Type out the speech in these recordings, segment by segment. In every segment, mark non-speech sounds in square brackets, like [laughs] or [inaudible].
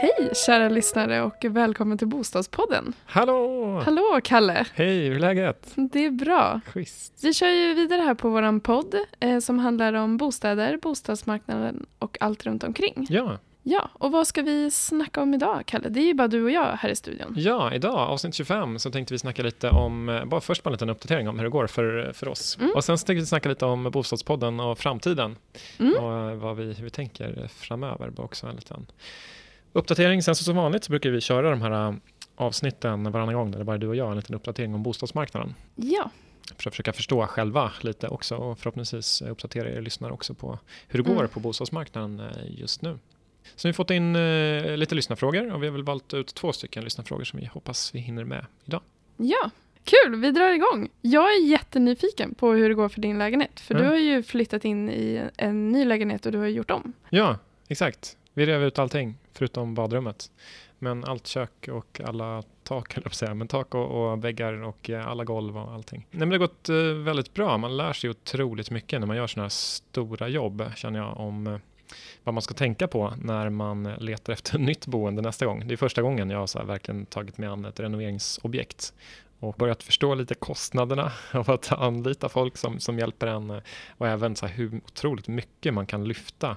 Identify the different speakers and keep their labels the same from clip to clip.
Speaker 1: Hej kära lyssnare och välkommen till Bostadspodden.
Speaker 2: Hallå!
Speaker 1: Hallå Kalle!
Speaker 2: Hej, hur är läget?
Speaker 1: Det är bra.
Speaker 2: Schysst.
Speaker 1: Vi kör ju vidare här på våran podd eh, som handlar om bostäder, bostadsmarknaden och allt runt omkring.
Speaker 2: Ja,
Speaker 1: Ja, och vad ska vi snacka om idag Kalle? Det är ju bara du och jag här i studion.
Speaker 2: ja, idag, avsnitt 25, så tänkte vi snacka lite om, eh, bara först bara en liten uppdatering om hur det går för, för oss.
Speaker 1: Mm.
Speaker 2: Och sen så tänkte vi snacka lite om Bostadspodden och framtiden
Speaker 1: Mm.
Speaker 2: och eh, vad vi, hur vi tänker framöver. Bara också en liten uppdatering. Sen så som vanligt så brukar vi köra de här eh, avsnitten varannan gång, där det är bara du och jag, en liten uppdatering om bostadsmarknaden.
Speaker 1: Ja,
Speaker 2: För att försöka förstå själva lite också och förhoppningsvis uppdatera er lyssnare också på hur det går
Speaker 1: Mm.
Speaker 2: på bostadsmarknaden just nu. Så vi har fått in eh, lite lyssnarfrågor och vi har väl valt ut två stycken lyssnarfrågor som vi hoppas vi hinner med idag.
Speaker 1: ja. Kul, vi drar igång. Jag är jättenyfiken på hur det går för din lägenhet. För du
Speaker 2: Mm.
Speaker 1: har ju flyttat in i en ny lägenhet och du har gjort om.
Speaker 2: Ja, exakt. Vi rev ut allting förutom badrummet. Men allt kök och alla tak, [laughs] säga, men tak och, och väggar och eh, alla golv och allting. Nej, men det har gått eh, väldigt bra. Man lär sig otroligt mycket när man gör sådana här stora jobb, känner jag, om eh, vad man ska tänka på när man letar efter [laughs] nytt boende nästa gång. Det är första gången jag har så här verkligen tagit mig an ett renoveringsobjekt och börjat förstå lite kostnaderna [laughs] av att anlita folk som, som hjälper en eh, och även så här hur otroligt mycket man kan lyfta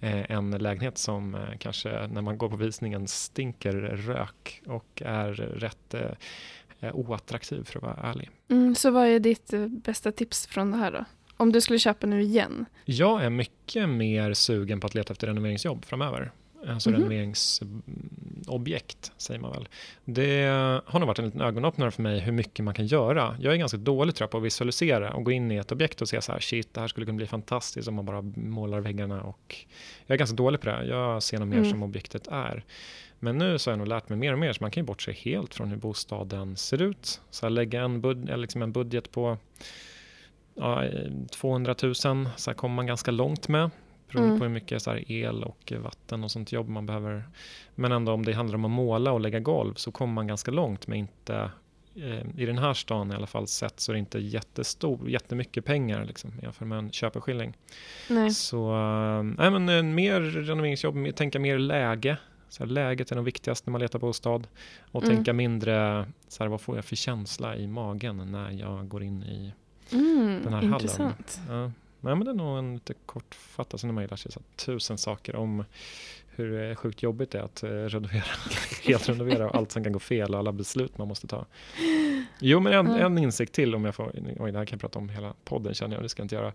Speaker 2: eh, en lägenhet som eh, kanske när man går på visningen stinker rök och är rätt oattraktiv för att vara ärlig.
Speaker 1: Mm, så vad är ditt bästa tips från det här då? Om du skulle köpa nu igen?
Speaker 2: Jag är mycket mer sugen på att leta efter renoveringsjobb framöver. Alltså
Speaker 1: Mhm.
Speaker 2: renoveringsobjekt säger man väl. Det har nog varit en liten ögonöppnare för mig hur mycket man kan göra. Jag är ganska dålig tror jag på att visualisera och gå in i ett objekt och se så här shit det här skulle kunna bli fantastiskt om man bara målar väggarna och jag är ganska dålig på det. Jag ser nog mer
Speaker 1: Mm.
Speaker 2: som objektet är. Men nu så har jag nog lärt mig mer och mer så man kan ju bortse helt från hur bostaden ser ut. Så lägga en, bud- eller liksom en budget på ja, eh, 200 000 så kommer man ganska långt med. Beroende
Speaker 1: Mm.
Speaker 2: på hur mycket så el och vatten och sånt jobb man behöver. Men ändå om det handlar om att måla och lägga golv så kommer man ganska långt med inte eh, i den här stan i alla fall sett så är det inte jättestor, jättemycket pengar liksom, jämfört med en köpeskilling.
Speaker 1: Nej.
Speaker 2: Så äh, men, eh, mer renoveringsjobb, tänka mer läge. Så här, läget är nog viktigast när man letar bostad. Och
Speaker 1: Mm.
Speaker 2: tänka mindre, så här, vad får jag för känsla i magen när jag går in i
Speaker 1: Mm,
Speaker 2: den här hallen.
Speaker 1: intressant.
Speaker 2: Ja, nej, men det är nog en lite kortfattad, ju lärt sig tusen saker om hur eh, sjukt jobbigt det är att eh, renovera, [laughs] helt renovera och allt som kan gå fel och alla beslut man måste ta. Jo, men en,
Speaker 1: Ja.
Speaker 2: en insikt till om jag får, oj det här kan jag prata om hela podden känner jag, det ska jag inte göra.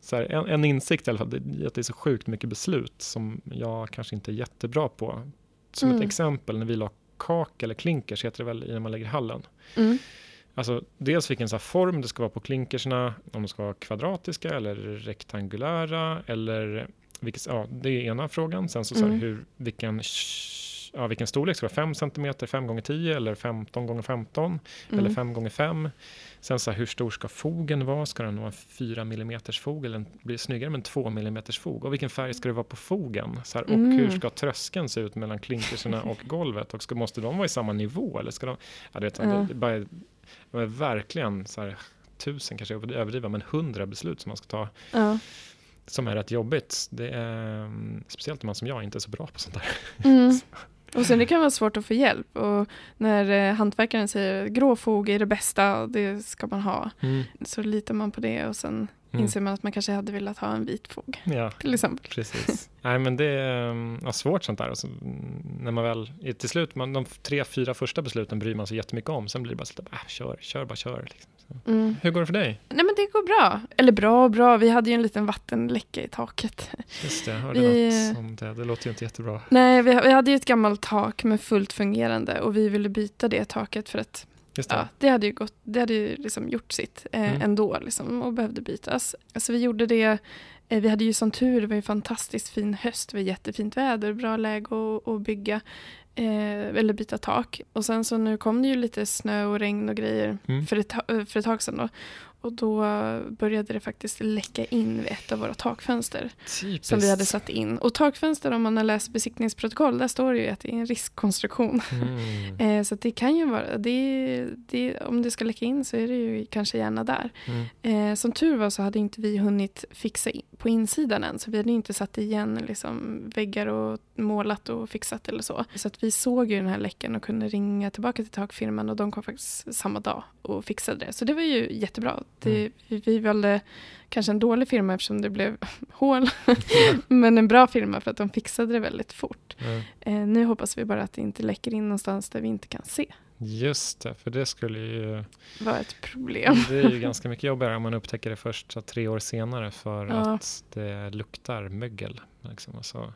Speaker 2: Så här, en, en insikt i alla fall, det, att det är så sjukt mycket beslut som jag kanske inte är jättebra på. Som
Speaker 1: Mm.
Speaker 2: ett exempel, när vi la kak eller klinkers heter det väl när man lägger hallen.
Speaker 1: Mm.
Speaker 2: Alltså dels vilken så form det ska vara på klinkerserna, om de ska vara kvadratiska eller rektangulära eller vilket, ja, det är ena frågan. Sen så, så här,
Speaker 1: Mm.
Speaker 2: hur, vilken, ja, vilken storlek ska det vara? 5 cm, 5 gånger 10 eller 15 gånger 15 eller
Speaker 1: Mm.
Speaker 2: 5 gånger 5 Sen så här, hur stor ska fogen vara? Ska den vara en 4 mm fog eller en- blir snyggare med en 2 mm fog? Och vilken färg ska det vara på fogen? Så här, och
Speaker 1: Mm.
Speaker 2: hur ska tröskeln se ut mellan klinkerserna och [laughs] golvet? Och ska, måste de vara i samma nivå? Eller ska de, ja, det,
Speaker 1: Ja.
Speaker 2: det, det bara, det är verkligen så här, tusen kanske jag överdriver, men hundra beslut som man ska ta
Speaker 1: Ja.
Speaker 2: som är rätt jobbigt. Det är, mm, speciellt om man som jag inte är så bra på sånt där.
Speaker 1: Mm. [laughs] Och sen det kan vara svårt att få hjälp. Och när eh, hantverkaren säger grå fog är det bästa, det ska man ha. Så litar man på det och sen
Speaker 2: Mm.
Speaker 1: inser man att man kanske hade velat ha en vit fog.
Speaker 2: Ja,
Speaker 1: Till exempel.
Speaker 2: precis. Nej, men det är mm, ja, svårt sånt där. Alltså, när man väl, till slut, man, de tre, fyra första besluten bryr man sig jättemycket om. Sen blir det bara så att, äh, kör, kör, bara kör. Liksom.
Speaker 1: Mm.
Speaker 2: Hur går det för dig?
Speaker 1: Nej men det går bra. Eller bra och bra, vi hade ju en liten vattenläcka i taket.
Speaker 2: Just det, jag hörde
Speaker 1: Vi-
Speaker 2: något om det. Det låter ju inte jättebra.
Speaker 1: Nej, vi, vi hade ju ett gammalt tak med fullt fungerande och vi ville byta det taket för att
Speaker 2: det.
Speaker 1: ja, det hade ju, gått, det hade ju liksom gjort sitt eh,
Speaker 2: Mm.
Speaker 1: ändå liksom, och behövde bytas. Så vi gjorde det Eh, vi hade ju sån tur, det var ju fantastiskt fin höst, det var jättefint väder, bra läge att, att bygga. Eh, eller byta tak. Och sen så nu kom det ju lite snö och regn och grejer
Speaker 2: Mm.
Speaker 1: för, ett, för ett tag sedan då. Och då började det faktiskt läcka in vid ett av våra takfönster
Speaker 2: Typiskt.
Speaker 1: som vi hade satt in. Och takfönster, om man har läst besiktningsprotokoll, där står det ju att det är en riskkonstruktion.
Speaker 2: Mm. [laughs]
Speaker 1: Eh, så det kan ju vara, det, det, om det ska läcka in så är det ju kanske gärna där.
Speaker 2: Mm.
Speaker 1: Eh, som tur var så hade inte vi hunnit fixa in, på insidan än, så vi hade inte satt igen liksom, väggar och målat och fixat eller så. Så att vi såg ju den här läckan och kunde ringa tillbaka till takfirman och de kom faktiskt samma dag och fixade det. Så det var ju jättebra. Det,
Speaker 2: Mm.
Speaker 1: vi, valde kanske en dålig firma eftersom det blev [laughs] hål, [laughs] men en bra firma för att de fixade det väldigt fort.
Speaker 2: Ja.
Speaker 1: Eh, nu hoppas vi bara att det inte läcker in någonstans där vi inte kan se.
Speaker 2: Just det, för det skulle ju...
Speaker 1: var ett problem.
Speaker 2: Det är ju [laughs] ganska mycket jobbigare om man upptäcker det först så tre år senare för
Speaker 1: Ja.
Speaker 2: att det luktar mögel. Liksom. Och så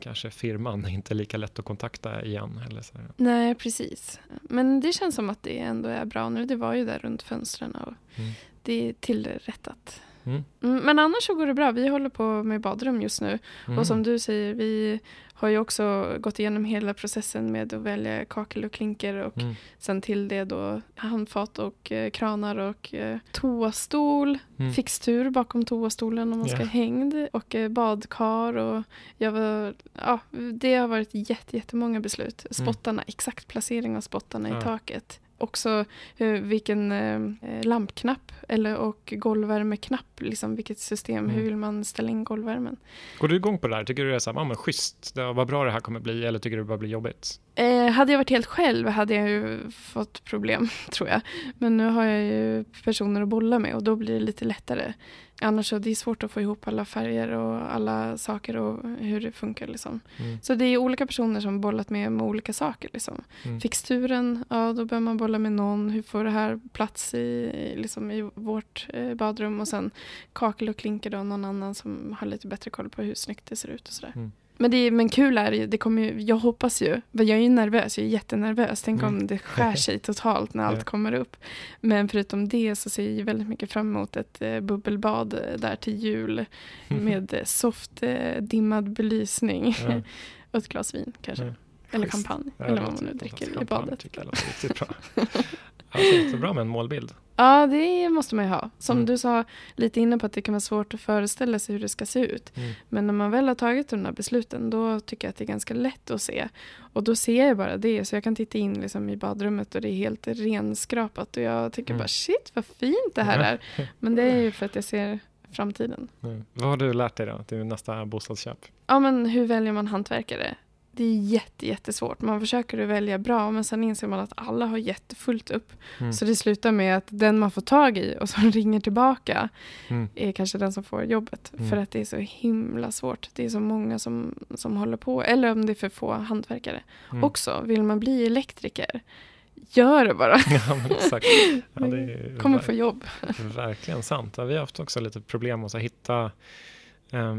Speaker 2: kanske firman [laughs] inte är lika lätt att kontakta igen. Eller så.
Speaker 1: Nej, precis. Men det känns som att det ändå är bra nu. Det var ju där runt fönstren och
Speaker 2: Mm.
Speaker 1: det är tillrättat.
Speaker 2: Mm.
Speaker 1: Mm, Men annars så går det bra. Vi håller på med badrum just nu.
Speaker 2: Mm.
Speaker 1: Och som du säger, vi har ju också gått igenom hela processen med att välja kakel och klinker och
Speaker 2: Mm.
Speaker 1: sen till det då handfat och eh, kranar och eh, toastol,
Speaker 2: Mm.
Speaker 1: fixtur bakom toastolen om man ska
Speaker 2: Ja.
Speaker 1: hängd och eh, badkar och jag var, ja, det har varit jätte, jättemånga beslut. Spottarna, exakt placering av spottarna
Speaker 2: Ja.
Speaker 1: i taket. Också eh, vilken eh, lampknapp eller, och golvvärmeknapp, liksom vilket system,
Speaker 2: Mm.
Speaker 1: hur vill man ställa in golvvärmen?
Speaker 2: Går du igång på det där? Tycker du det är så här, ah, men schysst, det, vad bra det här kommer bli, eller tycker du det bara blir jobbigt?
Speaker 1: Eh, hade jag varit helt själv hade jag ju fått problem, [laughs] tror jag. Men nu har jag ju personer att bolla med och då blir det lite lättare. Annars så det är svårt att få ihop alla färger och alla saker och hur det funkar. Liksom.
Speaker 2: Mm.
Speaker 1: Så det är olika personer som bollat med med olika saker. Liksom.
Speaker 2: Mm.
Speaker 1: Fixturen, ja då behöver man bolla med någon. Hur får det här plats i, liksom, i vårt eh, badrum? Och sen kakel och klinker då, någon annan som har lite bättre koll på hur snyggt det ser ut och sådär.
Speaker 2: Mm.
Speaker 1: Men, det är, men kul är det det kommer ju, jag hoppas ju, men jag är ju nervös, jag är jättenervös. Tänk
Speaker 2: Mm.
Speaker 1: om det skär [laughs] sig totalt när allt kommer upp. Men förutom det så ser jag väldigt mycket fram emot ett eh, bubbelbad eh, där till jul [laughs] med eh, soft eh, dimmad belysning
Speaker 2: Ja. [laughs]
Speaker 1: och ett glas vin kanske.
Speaker 2: Ja.
Speaker 1: Eller champagne, eller
Speaker 2: det
Speaker 1: vad man nu dricker i badet.
Speaker 2: tycker jag låter riktigt bra. Alltså, jättebra med en målbild.
Speaker 1: Ja, det måste man ju ha. Som
Speaker 2: Mm.
Speaker 1: du sa lite inne på att det kan vara svårt att föreställa sig hur det ska se ut.
Speaker 2: Mm.
Speaker 1: Men när man väl har tagit de här besluten då tycker jag att det är ganska lätt att se. Och då ser jag bara det. Så jag kan titta in liksom i badrummet och det är helt renskrapat. Och jag tycker
Speaker 2: Mm.
Speaker 1: bara shit vad fint det här är. Men det är ju för att jag ser framtiden.
Speaker 2: Vad har du lärt dig då till nästa bostadsköp?
Speaker 1: Ja men hur väljer man hantverkare? Det är jätte, jättesvårt. Man försöker att välja bra men sen inser man att alla har jättefullt upp.
Speaker 2: Mm.
Speaker 1: Så det slutar med att den man får tag i och som [laughs] ringer tillbaka
Speaker 2: Mm.
Speaker 1: är kanske den som får jobbet.
Speaker 2: Mm.
Speaker 1: För att det är så himla svårt. Det är så många som, som håller på. Eller om det är för få hantverkare.
Speaker 2: Mm.
Speaker 1: Också, vill man bli elektriker, gör det bara. [laughs]
Speaker 2: Ja, men exakt. Ja, det är
Speaker 1: Kommer få jobb.
Speaker 2: verkligen sant. Ja, vi har haft också lite problem att så här, hitta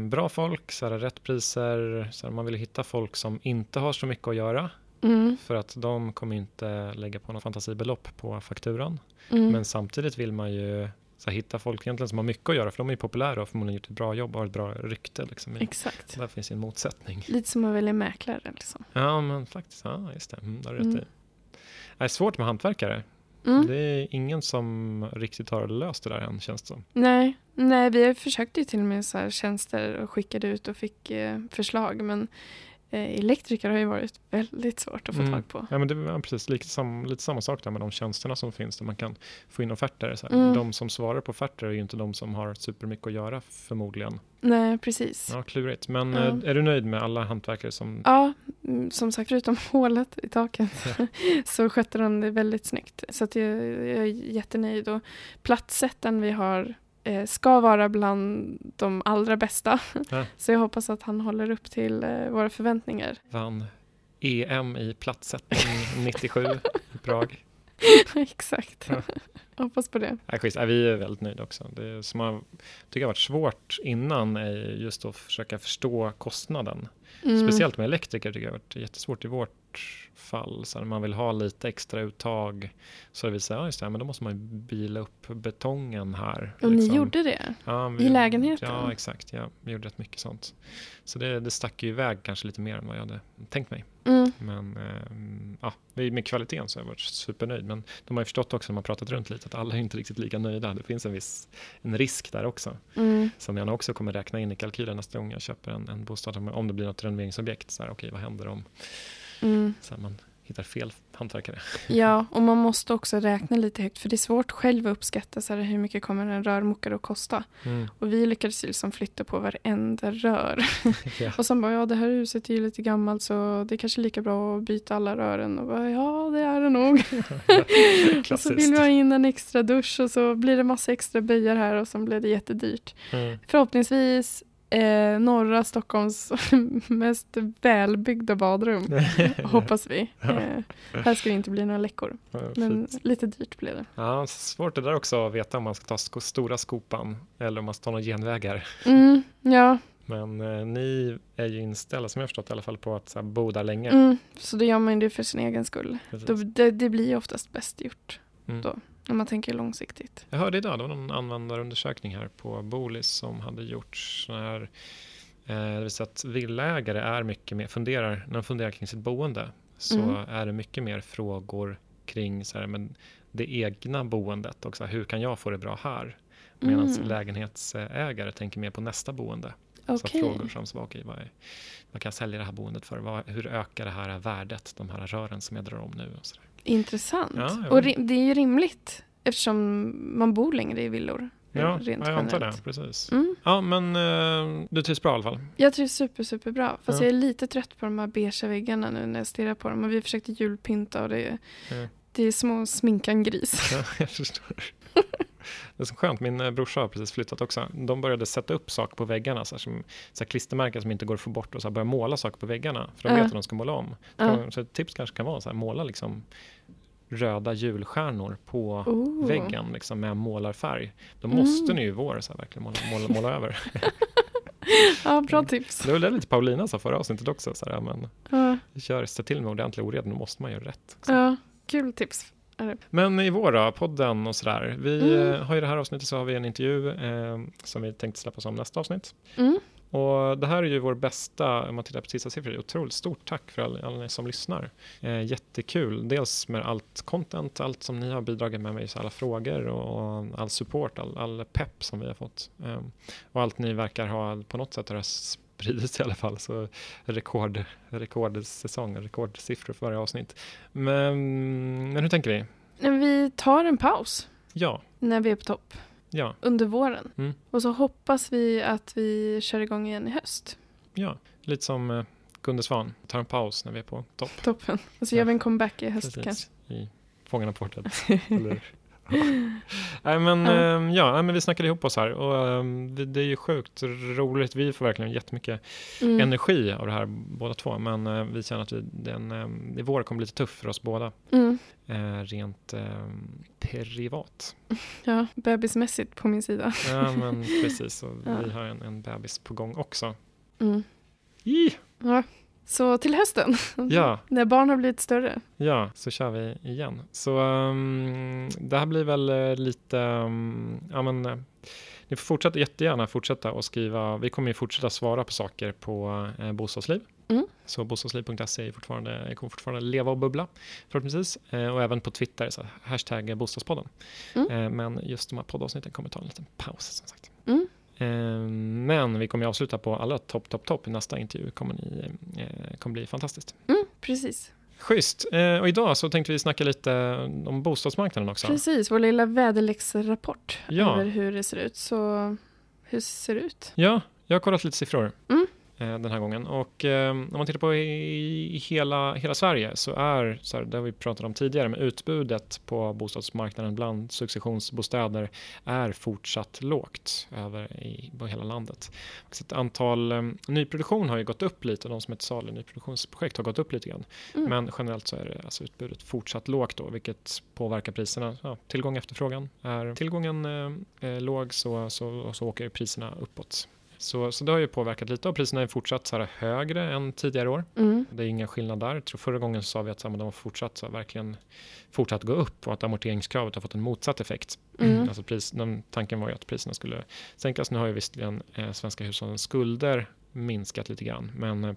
Speaker 2: bra folk, så här, rätt priser. Så här, man vill hitta folk som inte har så mycket att göra
Speaker 1: Mm.
Speaker 2: för att de kommer inte lägga på något fantasibelopp på fakturan.
Speaker 1: Mm.
Speaker 2: Men samtidigt vill man ju så här, hitta folk egentligen som har mycket att göra för de är ju populära och förmodligen gjort ett bra jobb och har ett bra rykte. Liksom.
Speaker 1: Exakt.
Speaker 2: Där finns en motsättning.
Speaker 1: Lite som att välja mäklare. Liksom.
Speaker 2: Ja, men faktiskt. Ja, just det. Mm, det har du rätt
Speaker 1: Mm.
Speaker 2: i. Det är svårt med hantverkare.
Speaker 1: Mm.
Speaker 2: Det är ingen som riktigt har löst det där än, känns det som.
Speaker 1: Nej, nej, vi försökte ju till och med så här tjänster och skickade ut och fick eh, förslag. Men elektriker har ju varit väldigt svårt att få
Speaker 2: Mm.
Speaker 1: tag på.
Speaker 2: Ja, men det är precis lite, sam, lite samma sak där med de tjänsterna som finns där man kan få in offerter. Så.
Speaker 1: Mm.
Speaker 2: De som svarar på offerter är ju inte de som har supermycket att göra förmodligen.
Speaker 1: Nej, precis.
Speaker 2: Ja, klurigt. Men
Speaker 1: Ja.
Speaker 2: eh, är du nöjd med alla hantverkare som...
Speaker 1: Ja, mm, som sagt förutom [laughs] hålet i taket [laughs] så skötte de det väldigt snyggt. Så att jag, jag är jättenöjd. Och platssättaren vi har eh, ska vara bland de allra bästa.
Speaker 2: Ja. [laughs]
Speaker 1: Så jag hoppas att han håller upp till eh, våra förväntningar.
Speaker 2: vann EM i platssättning [laughs] 97 i Prag? [laughs]
Speaker 1: Exakt.
Speaker 2: Ja.
Speaker 1: Hoppas på det.
Speaker 2: Schysst. Nej, vi är väldigt nöjda också. Det som har, tycker jag har varit svårt innan är just att försöka förstå kostnaden.
Speaker 1: Mm.
Speaker 2: Speciellt med elektriker tycker jag har varit jättesvårt i vårt fall. Så när man vill ha lite extra uttag så har vi sagt, ja just det, men då måste man ju bila upp betongen här.
Speaker 1: Och ni
Speaker 2: liksom.
Speaker 1: gjorde det?
Speaker 2: Ja,
Speaker 1: I lägenheten?
Speaker 2: Ja, exakt. Ja, vi gjorde rätt mycket sånt. Så det, det stack ju iväg kanske lite mer än vad jag hade tänkt mig.
Speaker 1: Mm.
Speaker 2: Men eh, ja, med kvaliteten så har jag varit supernöjd. Men de har ju förstått också när man pratat runt lite att alla är inte riktigt lika nöjda. Det finns en viss en risk där också.
Speaker 1: Mm.
Speaker 2: Som jag också kommer räkna in i kalkylen nästa gång jag köper en, en bostad. Om det blir något renoveringsobjekt. Så här, okej, vad händer om
Speaker 1: Mm.
Speaker 2: så man hittar fel hantverkare?
Speaker 1: Ja, [laughs] och man måste också räkna lite högt för det är svårt själv att uppskatta så här, hur mycket kommer en rörmokare att kosta.
Speaker 2: Mm.
Speaker 1: Och vi lyckades liksom flytta på varenda rör. [laughs] [laughs]
Speaker 2: Ja.
Speaker 1: Och sen bara, ja det här huset är ju lite gammalt så det är kanske lika bra att byta alla rören. Och bara, ja det är det nog. och så vill vi ha in en extra dusch och så blir det massa extra böjar här och så blir det jättedyrt.
Speaker 2: Mm.
Speaker 1: Förhoppningsvis eh, norra Stockholms [laughs] mest välbyggda badrum. [laughs] Hoppas vi. [laughs] Eh, här ska det inte bli några läckor.
Speaker 2: Ja,
Speaker 1: Men
Speaker 2: fint.
Speaker 1: lite dyrt blev det.
Speaker 2: Ja, svårt det där också att veta om man ska ta sko- stora skopan eller om man ska ta några genvägar.
Speaker 1: Mm, ja,
Speaker 2: Men eh, ni är ju inställda, som jag förstått i alla fall, på att så här, bo där länge.
Speaker 1: mm, så då gör man ju det för sin egen skull. Då, det, det blir ju oftast bäst gjort
Speaker 2: Mm.
Speaker 1: då, när man tänker långsiktigt.
Speaker 2: Jag hörde idag, det var någon användarundersökning här på Bolis som hade gjorts sån här, eh, det vill säga att villaägare är mycket mer, funderar, när de funderar kring sitt boende så
Speaker 1: Mm.
Speaker 2: är det mycket mer frågor kring så här, men det egna boendet och så här, hur kan jag få det bra här? Medan
Speaker 1: Mm.
Speaker 2: lägenhetsägare tänker mer på nästa boende. Så
Speaker 1: Okej,
Speaker 2: frågor som så, okej, vad, är, vad kan jag sälja det här boendet för? Vad, hur ökar det här värdet, de här rören som jag drar om nu? Och så där.
Speaker 1: Intressant.
Speaker 2: Ja,
Speaker 1: och det är ju rimligt eftersom man bor längre i villor.
Speaker 2: Ja, jag antar det. Precis.
Speaker 1: Mm.
Speaker 2: Ja, men eh, du trivs bra i alla fall?
Speaker 1: Jag trivs super, super bra. Fast
Speaker 2: Ja.
Speaker 1: jag är lite trött på de här beigea väggarna nu när jag stirrar på dem. Och vi försökte julpynta och det är,
Speaker 2: Ja.
Speaker 1: det är som att sminka en gris. [laughs]
Speaker 2: Ja, jag förstår. Det är så skönt, min eh, brorsa har precis flyttat också. De började sätta upp saker på väggarna, så här, som, så här klistermärken som inte går att få bort och så här, börja måla saker på väggarna. För de vet att de ska måla om.
Speaker 1: Ja.
Speaker 2: Så ett tips kanske kan vara så här, måla liksom röda julstjärnor på
Speaker 1: Oh.
Speaker 2: väggen liksom, med målarfärg. Då
Speaker 1: Mm.
Speaker 2: måste ni ju vår så här, verkligen måla, måla, måla över. [laughs]
Speaker 1: Ja, bra tips.
Speaker 2: Det var det lite Paulina sa förra avsnittet också. Så här, men,
Speaker 1: Ja,
Speaker 2: kör, se till med ordentlig oreda, då måste man göra rätt. också.
Speaker 1: ja kul tips.
Speaker 2: Men i vår då, podden och sådär. Vi
Speaker 1: Mm.
Speaker 2: eh, har i det här avsnittet så har vi en intervju eh, som vi tänkte släppa som nästa avsnitt.
Speaker 1: Mm.
Speaker 2: Och det här är ju vår bästa, om man tittar på sista siffror, otroligt stort tack för alla, alla ni som lyssnar. Eh, jättekul, dels med allt content, allt som ni har bidragit med, med alla frågor och all support, all, all pepp som vi har fått. Eh, och allt ni verkar ha på något sätt har spridits i alla fall. Så rekord, rekordsäsong, rekordsiffror för varje avsnitt. Men, men hur tänker vi?
Speaker 1: Vi tar en paus
Speaker 2: Ja,
Speaker 1: när vi är på topp
Speaker 2: ja,
Speaker 1: under våren.
Speaker 2: Mm.
Speaker 1: Och så hoppas vi att vi kör igång igen i höst.
Speaker 2: ja. Lite som eh, Gunde Svan, tar en paus när vi är på topp.
Speaker 1: Toppen. Och så gör vi en comeback i höst
Speaker 2: Precis,
Speaker 1: kanske.
Speaker 2: i Fångarna på fortet. [laughs] Eller? Nej men
Speaker 1: Ja.
Speaker 2: ja, nej, men vi snackade ihop oss här och ehm, det, är ju sjukt roligt. Vi får verkligen jättemycket
Speaker 1: Mm.
Speaker 2: energi av det här båda två. Men eh, vi känner att vi, den, um, i vår kommer bli lite tuff för oss båda.
Speaker 1: Mm.
Speaker 2: Eh, rent ehm, privat. [laughs]
Speaker 1: Ja, bebismässigt på min sida.
Speaker 2: Ja men precis, och [laughs]
Speaker 1: Ja.
Speaker 2: vi har en, en bebis på gång också.
Speaker 1: Mm. Ja. Så till hösten, [laughs]
Speaker 2: Ja,
Speaker 1: när barn har blivit större.
Speaker 2: Ja, så kör vi igen. Så um, det här blir väl eh, lite, um, ja men eh, ni får fortsätta, jättegärna fortsätta och skriva. Vi kommer ju fortsätta svara på saker på eh, Bostadsliv.
Speaker 1: Mm.
Speaker 2: Så bostadsliv.se är fortfarande, kommer fortfarande leva och bubbla förhoppningsvis. Eh, och även på Twitter, så hashtag bostadspodden.
Speaker 1: Mm.
Speaker 2: Eh, men just de här poddavsnitten kommer ta en liten paus som sagt.
Speaker 1: Mm.
Speaker 2: Eh, men vi kommer ju avsluta på allra topp, topp, topp i nästa intervju. kommer, ni, eh, kommer bli fantastiskt.
Speaker 1: Mm, precis.
Speaker 2: Schysst. Eh, och idag så tänkte vi snacka lite om bostadsmarknaden också.
Speaker 1: Precis, vår lilla väderleksrapport
Speaker 2: Ja.
Speaker 1: över hur det ser ut. Så hur ser det ut?
Speaker 2: Ja, jag har kollat lite siffror.
Speaker 1: Mm.
Speaker 2: Den här gången. Och om man tittar på i, hela, hela Sverige så är, så här, det vi pratat om tidigare, men utbudet på bostadsmarknaden bland successionsbostäder är fortsatt lågt över i, på hela landet. Så ett antal nyproduktion har ju gått upp lite, de som är ett salu nyproduktionsprojekt har gått upp lite grann. Mm. Men generellt så är det alltså utbudet fortsatt lågt då, vilket påverkar priserna. Ja, tillgång och efterfrågan. Är tillgången eh, låg så, så, så åker priserna uppåt. Så, så det har ju påverkat lite och priserna är fortsatt så här högre än tidigare år. Mm. Det är ingen skillnad där. Jag tror förra gången sa vi att de har fortsatt, så verkligen fortsatt gå upp och att amorteringskravet har fått en motsatt effekt. Mm. Alltså pris, den, tanken var ju att priserna skulle sänkas. Nu har ju visserligen eh, svenska hushållens skulder minskat lite grann men eh,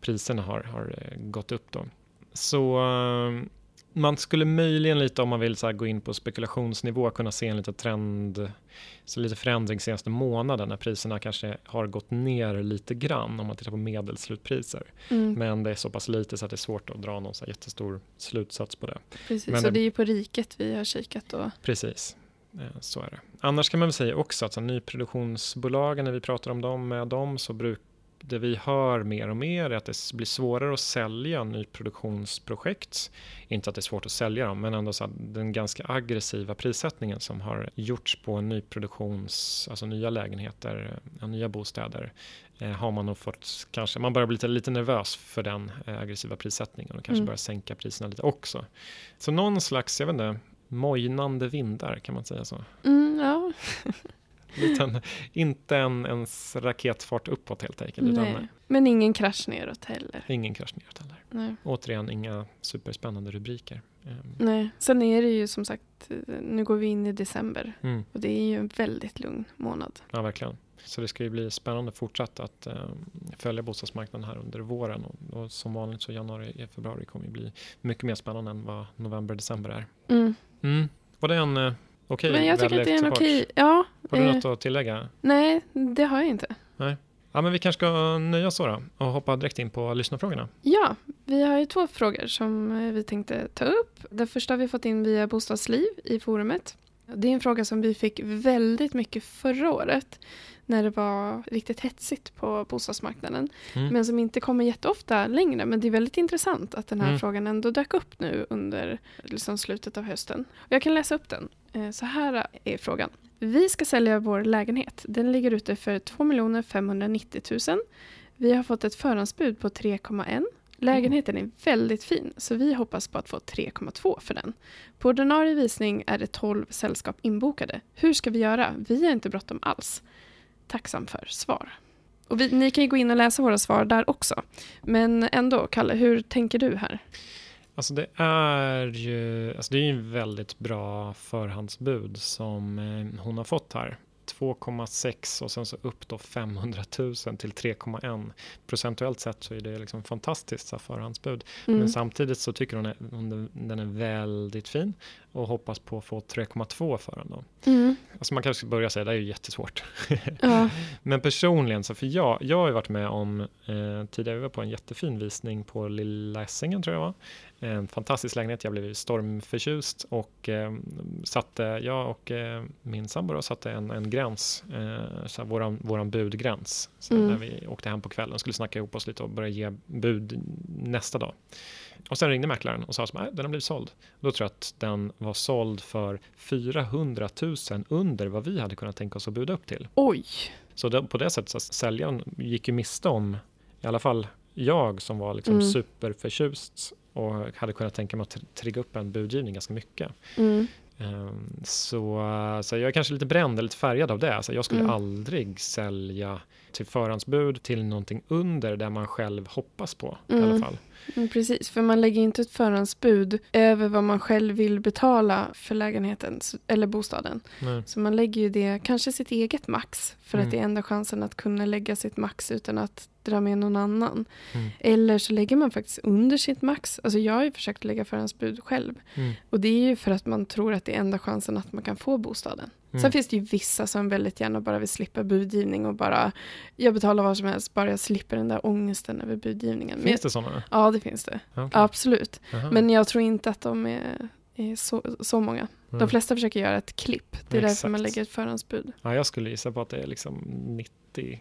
Speaker 2: priserna har, har eh, gått upp då. Så eh, man skulle möjligen lite om man vill så gå in på spekulationsnivå kunna se en liten trend, så lite förändring senaste månaden när priserna kanske har gått ner lite grann om man tittar på medelslutpriser. Mm. Men det är så pass lite så att det är svårt att dra någon så jättestor slutsats på det.
Speaker 1: Precis, Men så det, det är ju på riket vi har kikat då.
Speaker 2: Precis. Så är det. Annars kan man väl säga också att så nyproduktionsbolagen, när vi pratar om dem med dem så brukar det vi hör mer och mer är att det blir svårare att sälja nyproduktionsprojekt. Inte att det är svårt att sälja dem, men ändå så att den ganska aggressiva prissättningen som har gjorts på nyproduktions, alltså nya lägenheter, nya bostäder, eh, har man nog fått kanske, man börjar bli lite, lite nervös för den eh, aggressiva prissättningen och kanske mm. börjar sänka priserna lite också. Så någon slags, jag vet inte, mojnande vindar, kan man säga så?
Speaker 1: Mm, ja. [laughs] [laughs]
Speaker 2: Liten, inte en ens raketfart uppåt helt enkelt.
Speaker 1: Nej. Utan, men ingen krasch neråt heller.
Speaker 2: Ingen krasch neråt heller. Nej. Återigen inga superspännande rubriker.
Speaker 1: Ehm. Nej, sen är det ju som sagt, nu går vi in i december mm. och det är ju en väldigt lugn månad.
Speaker 2: Ja, verkligen. Så det ska ju bli spännande fortsatt att uh, följa bostadsmarknaden här under våren och, och som vanligt så januari och februari kommer ju bli mycket mer spännande än vad november december är. Mm. Mm. Var det en uh, okej
Speaker 1: Men jag tycker att det är en okej, ja.
Speaker 2: Har du eh, något att tillägga?
Speaker 1: Nej, det har jag inte.
Speaker 2: Nej. Ja, men vi kanske ska nöja oss då och hoppa direkt in på lyssnarfrågorna.
Speaker 1: Ja, vi har ju två frågor som eh, vi tänkte ta upp. Den första har vi fått in via Bostadsliv i forumet. Det är en fråga som vi fick väldigt mycket förra året när det var riktigt hetsigt på bostadsmarknaden. Mm. Men som inte kommer jätteofta längre. Men det är väldigt intressant att den här mm. frågan ändå dök upp nu under liksom, slutet av hösten. Jag kan läsa upp den. Eh, så här är frågan. Vi ska sälja vår lägenhet. Den ligger ute för 2 590 000. Vi har fått ett förhandsbud på 3,1 Lägenheten är väldigt fin så vi hoppas på att få 3,2 för den. På ordinarie visning är det 12 sällskap inbokade. Hur ska vi göra? Vi har inte bråttom alls. Tacksam för svar. Och vi, ni kan ju gå in och läsa våra svar där också. Men ändå, Kalle, hur tänker du här?
Speaker 2: Alltså det är ju alltså det är en väldigt bra förhandsbud som eh, hon har fått här. 2,6 och sen så upp då 500 000 till 3,1. Procentuellt sett så är det liksom fantastiskt så förhandsbud. Mm. Men samtidigt så tycker hon att den är väldigt fin och hoppas på att få 3,2 för. Då. Mm. Alltså man kanske ska börja säga, det är ju jättesvårt. [laughs] Ja. Men personligen, så för jag, jag har ju varit med om, eh, tidigare vi var på en jättefin visning på Lilla Essingen tror jag var. En fantastisk lägenhet, jag blev stormförtjust och eh, satte, jag och eh, min sambo satte en, en gräns, eh, så våran, våran budgräns. Så mm. När vi åkte hem på kvällen skulle snacka ihop oss lite och börja ge bud nästa dag. Och sen ringde mäklaren och sa att den har blivit såld. Då tror jag att den var såld för 400 000 under vad vi hade kunnat tänka oss att buda upp till.
Speaker 1: Oj!
Speaker 2: Så det, på det sättet så säljaren gick ju miste om, i alla fall jag som var liksom mm. superförtjust och hade kunnat tänka mig att trigga upp en budgivning ganska mycket. Mm. Um, så, så jag är kanske lite bränd lite färgad av det. Alltså jag skulle mm. aldrig sälja till förhandsbud till någonting under där man själv hoppas på i alla mm. fall.
Speaker 1: Mm, precis, för man lägger inte ett förhandsbud över vad man själv vill betala för lägenheten eller bostaden. Nej. Så man lägger ju det, kanske sitt eget max, för mm. att det är enda chansen att kunna lägga sitt max utan att dra med någon annan. Mm. Eller så lägger man faktiskt under sitt max. Alltså jag har ju försökt lägga förhandsbud själv. Mm. Och det är ju för att man tror att det är enda chansen att man kan få bostaden. Mm. Sen finns det ju vissa som väldigt gärna bara vill slippa budgivning och bara jag betalar vad som helst bara jag slipper den där ångesten över budgivningen.
Speaker 2: Finns det sådana?
Speaker 1: Ja, det finns det. Okay. Absolut. Aha. Men jag tror inte att de är, är så, så många. Mm. De flesta försöker göra ett klipp. Det är Exakt. därför man lägger ett förhandsbud.
Speaker 2: Ja, jag skulle gissa på att det är liksom 90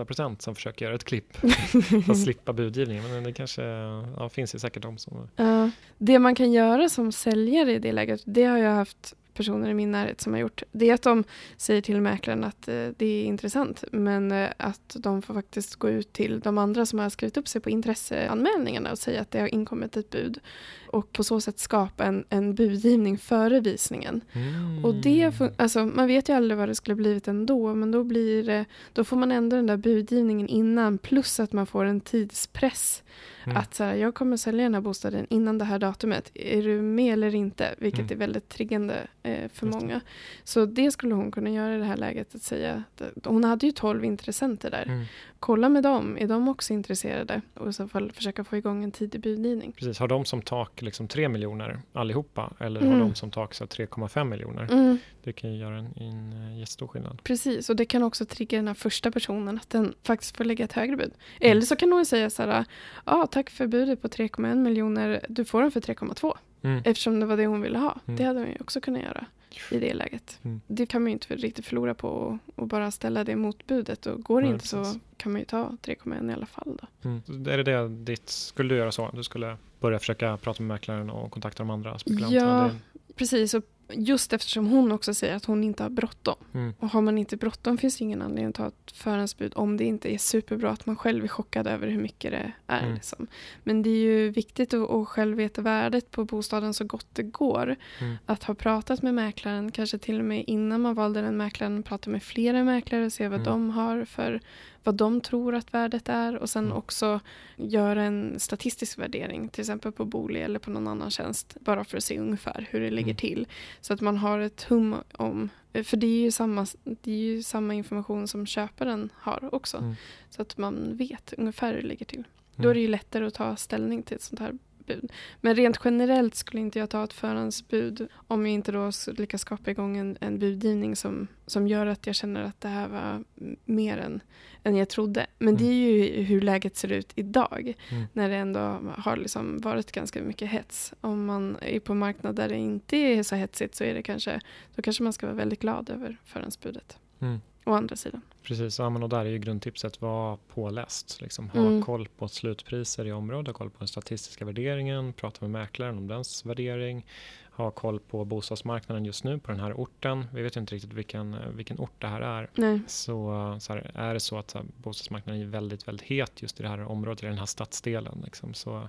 Speaker 2: 8 som försöker göra ett klipp [laughs] för att slippa budgivningen. Men det kanske ja, finns ju säkert de som...
Speaker 1: Uh, det man kan göra som säljare i det läget, det har jag haft personer i min närhet som har gjort, det är att de säger till mäklaren att eh, det är intressant, men eh, att de får faktiskt gå ut till de andra som har skrivit upp sig på intresseanmälningarna och säga att det har inkommit ett bud och på så sätt skapa en, en budgivning före visningen. Mm. Och det, alltså, man vet ju aldrig vad det skulle blivit ändå, men då, blir det, då får man ändå den där budgivningen innan, plus att man får en tidspress. Mm. Att så här, jag kommer sälja den här bostaden innan det här datumet. Är du med eller inte? Vilket mm. är väldigt triggande eh, för många. Så det skulle hon kunna göra i det här läget. att säga Hon hade ju tolv intressenter där. Kolla med dem, är de också intresserade? Och i så fall försöka få igång en tidig budgivning.
Speaker 2: Precis, har de som tak liksom 3 miljoner allihopa? Eller har mm. de som tak 3,5 miljoner?
Speaker 1: Mm.
Speaker 2: Det kan ju göra en, en eh, jättestor skillnad.
Speaker 1: Precis, och det kan också trigga den här första personen att den faktiskt får lägga ett högre bud. Eller mm. så kan hon säga så här, ja tack för budet på 3,1 miljoner, du får den för 3,2. Mm. Eftersom det var det hon ville ha. Mm. Det hade hon ju också kunnat göra i det läget. Mm. Det kan man ju inte riktigt förlora på och bara ställa det mot budet. Och går det Nej, inte precis. så kan man ju ta 3,1 i alla fall. Då.
Speaker 2: Mm. Är det det ditt, skulle du göra så? Du skulle börja försöka prata med mäklaren och kontakta de andra spekulanterna?
Speaker 1: Ja, precis. Och just eftersom hon också säger att hon inte har bråttom. Mm. Och har man inte bråttom finns det ingen anledning att ta ett förhandsbud om det inte är superbra att man själv är chockad över hur mycket det är. Mm. Liksom. Men det är ju viktigt att, att själv veta värdet på bostaden så gott det går. Mm. Att ha pratat med mäklaren, kanske till och med innan man valde den mäklaren, prata med flera mäklare och se vad mm. de har för vad de tror att värdet är och sen mm. också göra en statistisk värdering, till exempel på Booli eller på någon annan tjänst, bara för att se ungefär hur det ligger mm. till. Så att man har ett hum om, för det är ju samma, det är ju samma information som köparen har också, mm. så att man vet ungefär hur det ligger till. Då är det ju lättare att ta ställning till ett sånt här bud. Men rent generellt skulle inte jag ta ett förhandsbud om jag inte då lyckas skapa igång en, en budgivning som, som gör att jag känner att det här var mer än, än jag trodde. Men mm. det är ju hur läget ser ut idag mm. när det ändå har liksom varit ganska mycket hets. Om man är på en marknad där det inte är så hetsigt så är det kanske, då kanske man ska vara väldigt glad över förhandsbudet. Mm. Å andra sidan.
Speaker 2: Precis, ja, men och där är ju grundtipset var påläst. Liksom, ha mm. koll på slutpriser i området, ha koll på den statistiska värderingen, prata med mäklaren om dens värdering, ha koll på bostadsmarknaden just nu på den här orten. Vi vet ju inte riktigt vilken, vilken ort det här är.
Speaker 1: Nej.
Speaker 2: Så, så här, är det så att här, bostadsmarknaden är väldigt, väldigt het just i det här området, i den här stadsdelen, liksom, så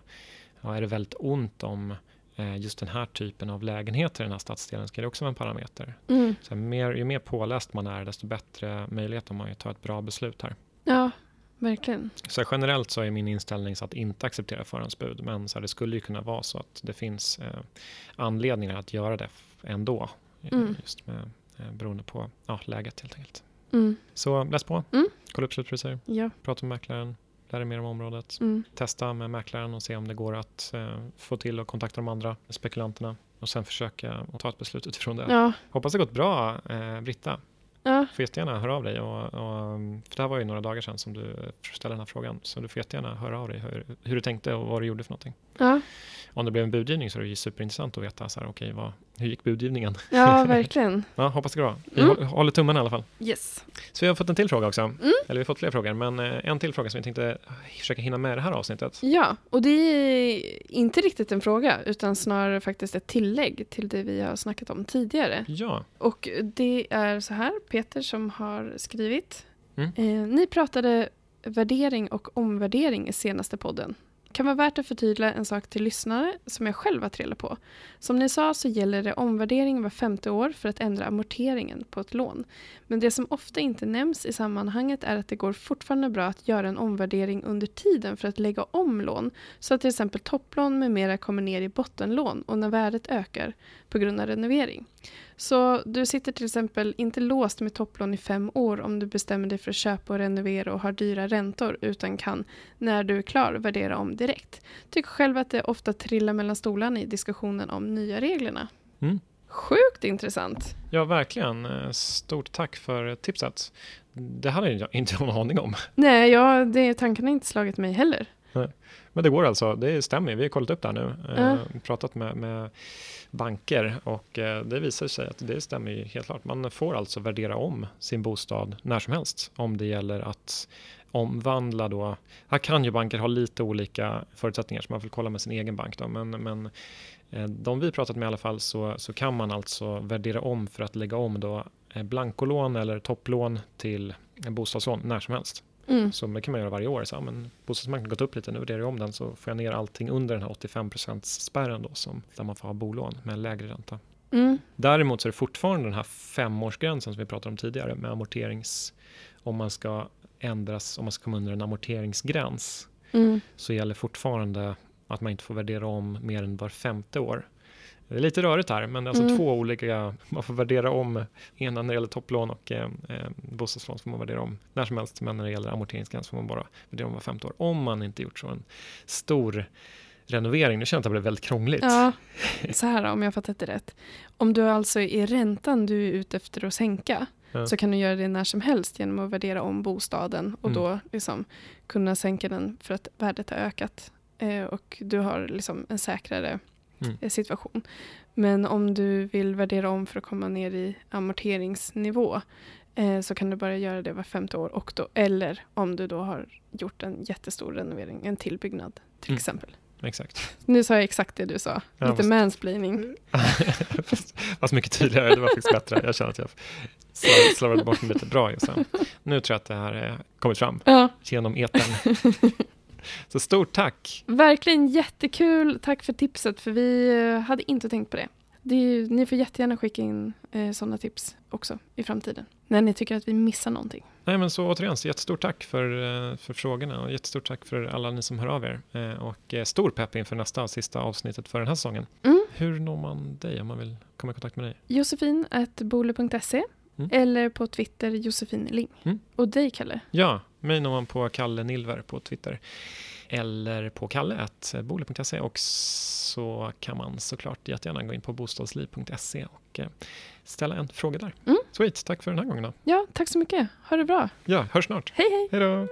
Speaker 2: ja, är det väldigt ont om Eh, just den här typen av lägenheter i den här stadsdelen ska det också vara en parameter. Mm. Så mer, ju mer påläst man är desto bättre möjlighet har man att ta ett bra beslut här.
Speaker 1: Ja, verkligen.
Speaker 2: Så generellt så är min inställning så att inte acceptera förhandsbud men så här, det skulle ju kunna vara så att det finns eh, anledningar att göra det ändå. Eh, mm. Just med, eh, beroende på ja, läget helt enkelt. Mm. Så läs på, mm. kolla upp slutpriser,
Speaker 1: ja.
Speaker 2: prata med mäklaren, lära dig mer om området. Mm. Testa med mäklaren och se om det går att eh, få till och kontakta de andra spekulanterna och sen försöka ta ett beslut utifrån det.
Speaker 1: Ja.
Speaker 2: Hoppas det gått bra, eh, Britta.
Speaker 1: Ja.
Speaker 2: Får jättegärna höra av dig. Och, och, för det här var ju några dagar sedan som du ställde den här frågan. Så du får jättegärna höra av dig hur, hur du tänkte och vad du gjorde för någonting.
Speaker 1: Ja.
Speaker 2: Om det blev en budgivning så är det ju superintressant att veta så här, okay, vad, hur gick budgivningen?
Speaker 1: Ja, [laughs] verkligen.
Speaker 2: ja, hoppas det går bra. Vi mm. håller tummen i alla fall.
Speaker 1: Yes.
Speaker 2: Så vi har fått en till fråga också. Mm. Eller vi har fått fler frågor, men eh, en till fråga som vi tänkte försöka hinna med i det här avsnittet.
Speaker 1: Ja, och det är inte riktigt en fråga, utan snarare faktiskt ett tillägg till det vi har snackat om tidigare.
Speaker 2: Ja.
Speaker 1: Och det är så här, Peter som har skrivit. Mm. Eh, ni pratade värdering och omvärdering i senaste podden kan vara värt att förtydliga en sak till lyssnare som jag själv har trillat på. Som ni sa så gäller det omvärdering var femte år för att ändra amorteringen på ett lån. Men det som ofta inte nämns i sammanhanget är att det går fortfarande bra att göra en omvärdering under tiden för att lägga om lån så att till exempel topplån med mera kommer ner i bottenlån och när värdet ökar på grund av renovering. Så du sitter till exempel inte låst med topplån i fem år om du bestämmer dig för att köpa och renovera och har dyra räntor utan kan, när du är klar, värdera om direkt. Tycker själv att det ofta trillar mellan stolarna i diskussionen om nya reglerna.
Speaker 2: Mm.
Speaker 1: Sjukt intressant.
Speaker 2: Ja, verkligen. Eh, stort tack för tipset. Det hade jag inte någon aning om.
Speaker 1: Nej, jag, det, tanken har inte slagit mig heller.
Speaker 2: Men det går alltså, det stämmer, vi har kollat upp det här nu,
Speaker 1: Ja.
Speaker 2: eh, pratat med, med banker och eh, det visar sig att det stämmer ju helt klart. Man får alltså värdera om sin bostad när som helst om det gäller att omvandla då. Här kan ju banker ha lite olika förutsättningar så man får kolla med sin egen bank då, men, men eh, de vi pratat med i alla fall så, så kan man alltså värdera om för att lägga om då eh, blankolån eller topplån till bostadslån när som helst.
Speaker 1: Mm.
Speaker 2: Så det kan man göra varje år. Så, ja, men bostadsmarknaden har gått upp lite, nu värderar jag om den så får jag ner allting under den här 85 spärren då som, där man får ha bolån med en lägre ränta.
Speaker 1: Mm.
Speaker 2: Däremot så är det fortfarande den här femårsgränsen som vi pratade om tidigare med amorterings... Om man ska ändras, om man ska komma under en amorteringsgräns
Speaker 1: Mm.
Speaker 2: så gäller fortfarande att man inte får värdera om mer än var femte år. Det är lite rörigt här, men alltså
Speaker 1: Mm.
Speaker 2: två olika, man får värdera om, ena när det gäller topplån och eh, eh, bostadslån får man värdera om när som helst, men när det gäller amorteringsgräns får man bara värdera om var femte år. Om man inte gjort så en stor renovering, nu känner jag att det blev väldigt krångligt.
Speaker 1: Ja, [laughs] så här om jag fattat det rätt. Om du alltså är räntan du är ute efter att sänka
Speaker 2: Ja.
Speaker 1: så kan du göra det när som helst genom att värdera om bostaden och
Speaker 2: Mm.
Speaker 1: då liksom kunna sänka den för att värdet har ökat eh, och du har liksom en säkrare
Speaker 2: Mm.
Speaker 1: eh, situation. Men om du vill värdera om för att komma ner i amorteringsnivå eh, så kan du bara göra det var femte år och då, eller om du då har gjort en jättestor renovering, en tillbyggnad till
Speaker 2: Mm.
Speaker 1: exempel.
Speaker 2: Exakt.
Speaker 1: Nu sa jag exakt det du sa.
Speaker 2: Ja,
Speaker 1: Lite
Speaker 2: fast-
Speaker 1: mansplaining.
Speaker 2: fast, [laughs] fast mycket tydligare, det var faktiskt bättre. Jag känner att jag slar- slarvade bort mig lite bra just sen. Nu tror jag att det här är kommit fram
Speaker 1: Ja,
Speaker 2: genom etern. [laughs] Så stort tack!
Speaker 1: verkligen jättekul. Tack för tipset för vi eh, hade inte tänkt på det. det ju- ni får jättegärna skicka in eh, sådana tips också i framtiden. När ni tycker att vi missar någonting.
Speaker 2: Nej men så återigen, så jättestort tack för, eh, för frågorna och jättestort tack för alla ni som hör av er. Eh, Och eh, stor pepp inför nästa sista avsnittet för den här säsongen.
Speaker 1: Mm.
Speaker 2: Hur når man dig om man vill komma i kontakt med dig?
Speaker 1: Josefin.bole.se
Speaker 2: Mm.
Speaker 1: eller på Twitter Josefin Ling.
Speaker 2: Mm.
Speaker 1: Och dig Kalle?
Speaker 2: Ja, mig når man på Kalle Nilver på Twitter. Eller på kalle.bole.se och så kan man såklart jättegärna gå in på bostadsliv.se och eh, ställa en fråga där.
Speaker 1: Mm.
Speaker 2: Sweet, tack för den här gången då.
Speaker 1: Ja, tack så mycket. Ha det bra.
Speaker 2: Ja, hörs snart.
Speaker 1: Hej hej!
Speaker 2: Hej då!